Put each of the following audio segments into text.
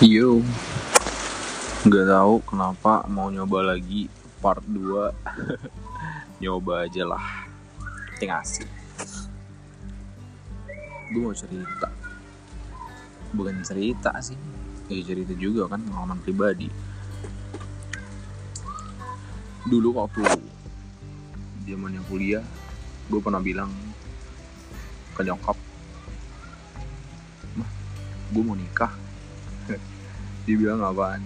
Yo, nggak tahu kenapa mau nyoba lagi part 2 Nyoba aja lah, penting asik. Gue mau cerita. Bukan cerita sih, ya cerita juga kan pengalaman pribadi. Dulu waktu zamannya kuliah, gue pernah bilang ke nyokap gue mau nikah dia bilang apaan?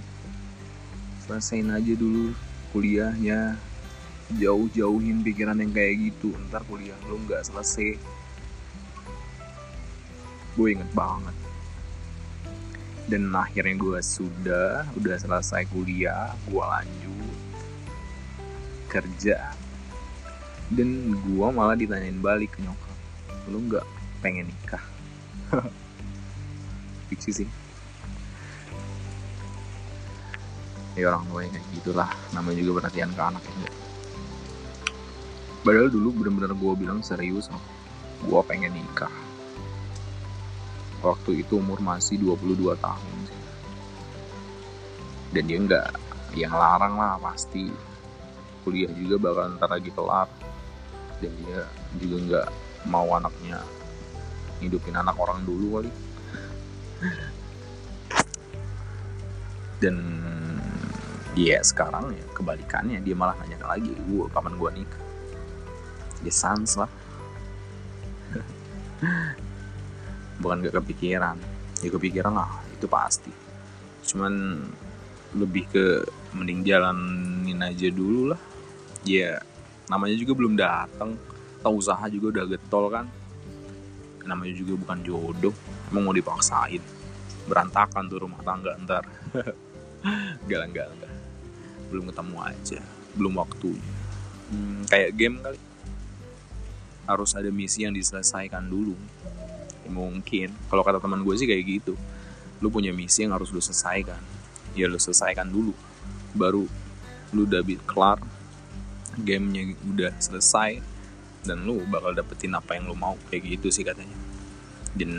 Selesain aja dulu kuliahnya. Jauh-jauhin pikiran yang kayak gitu. Ntar kuliah lu nggak selesai. Gue inget banget. Dan akhirnya gue sudah udah selesai kuliah gue lanjut kerja. Dan gue malah ditanyain balik ke nyokap. Lu nggak pengen nikah? Fiksi sih ya orang tua kayak gitulah. Namanya juga perhatian ke anak ya padahal dulu bener-bener gue bilang serius gue pengen nikah. Waktu itu umur masih 22 tahun dan dia nggak yang larang lah pasti. Kuliah juga bakal ntar lagi kelar. Dan dia juga nggak mau anaknya hidupin anak orang dulu kali. Dan dia sekarang ya kebalikannya dia malah nanya lagi gue kapan gue nikah? Dia sans lah. Bukan gak kepikiran. Ya kepikiran lah itu pasti. Cuman lebih ke mending jalanin aja dulu lah. Ya namanya juga belum datang tau usaha juga udah getol kan. Namanya juga bukan jodoh emang mau dipaksain. Berantakan tuh rumah tangga ntar. Enggak belum ketemu aja belum waktunya. Hmm, kayak game kali. Harus ada misi yang diselesaikan dulu. Ya, mungkin kalau kata teman gue sih kayak gitu. Lu punya misi yang harus lu selesaikan. Ya lu selesaikan dulu. Baru lu udah kelar gamenya udah selesai dan lu bakal dapetin apa yang lu mau. Kayak gitu sih katanya. Dan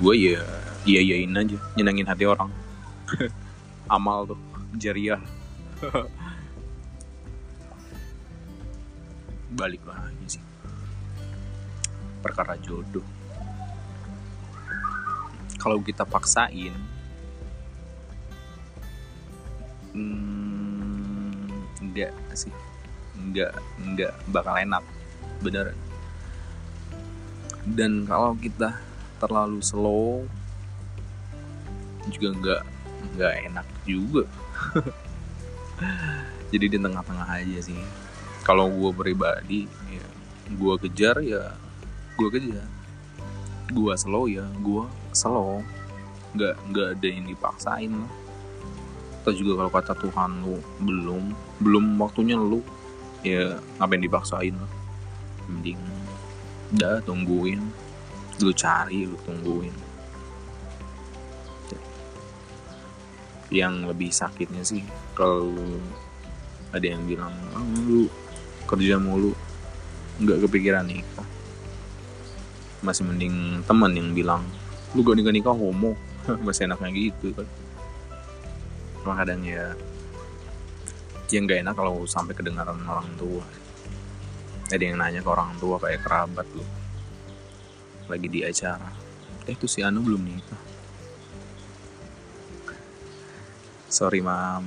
gue ya iya iyain aja nyenangin hati orang. Amal tuh jariah balik lagi sih. Perkara jodoh. Kalau kita paksain hmm, enggak sih. Enggak enggak bakal enak. Bener. Dan kalau kita terlalu slow juga enggak enggak enak juga jadi di tengah-tengah aja sih. Kalau gue pribadi ya gue kejar ya gue kejar. Gue slow ya gue slow. Nggak nggak ada yang dipaksain. Lah atau juga kalau kata Tuhan lu belum belum waktunya lu ya ngapain dipaksain lah. Mending udah tungguin. Lu cari lu tungguin yang lebih sakitnya sih. Kalau ada yang bilang oh, lu kerja mulu. Nggak kepikiran nikah masih mending teman yang bilang lu gak nikah nikah homo. Masih enaknya gitu kan. Cuma kadang ya yang gak enak kalau sampai kedengaran orang tua. Ada yang nanya ke orang tua kayak kerabat lu. Lagi di acara. Eh tuh si Anu belum nikah sorry mam.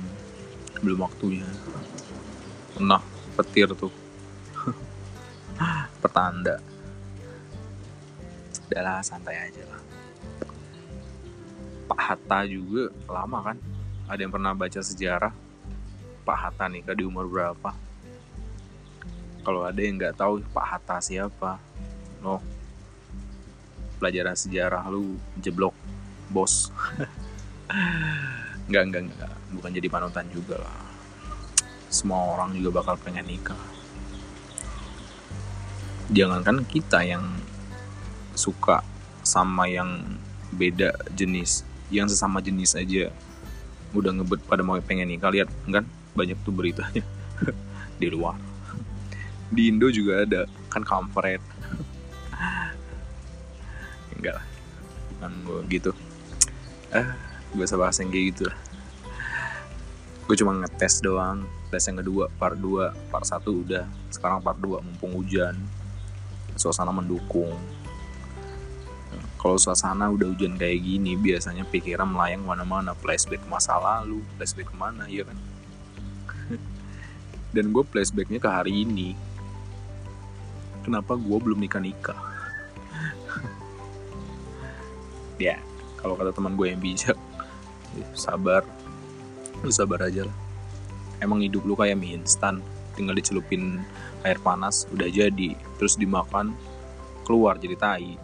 Belum waktunya. Nah petir tuh. Pertanda udahlah santai aja lah. Pak Hatta juga lama kan? Ada yang pernah baca sejarah Pak Hatta nikah di umur berapa? Kalau ada yang nggak tahu Pak Hatta siapa? No. Pelajaran sejarah lu jeblok. Bos nggak nggak nggak. Bukan jadi panutan juga lah. Semua orang juga bakal pengen nikah. Jangankan kita yang suka sama yang beda jenis yang sesama jenis aja udah ngebet pada mau pengen nikah. Lihat kan banyak tuh beritanya. Di luar. Di Indo juga ada kan kampret. Enggak lah. Kan gue gitu. Eh gue usah bahas yang kayak gitu lah. Gue cuma ngetes doang. Tes yang kedua part 2 part 1 udah. Sekarang part 2 mumpung hujan. Suasana mendukung. Kalau suasana udah hujan kayak gini biasanya pikiran melayang mana-mana. Flashback masa lalu flashback ke mana ya kan? Dan gue flashbacknya ke hari ini. Kenapa gue belum nikah nikah? Ya kalau kata teman gue yang bijak sabar. Lu sabar aja lah. Emang hidup lu kayak mie instan. Tinggal dicelupin air panas udah jadi. Terus dimakan keluar jadi tai.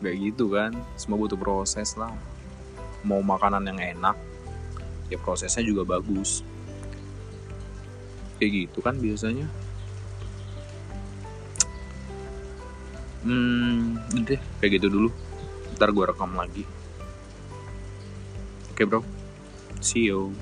Kayak gitu kan. Semua butuh proses lah. Mau makanan yang enak ya prosesnya juga bagus. Kayak gitu kan biasanya. Hmm deh. Kayak gitu dulu. Ntar gue rekam lagi bro. See you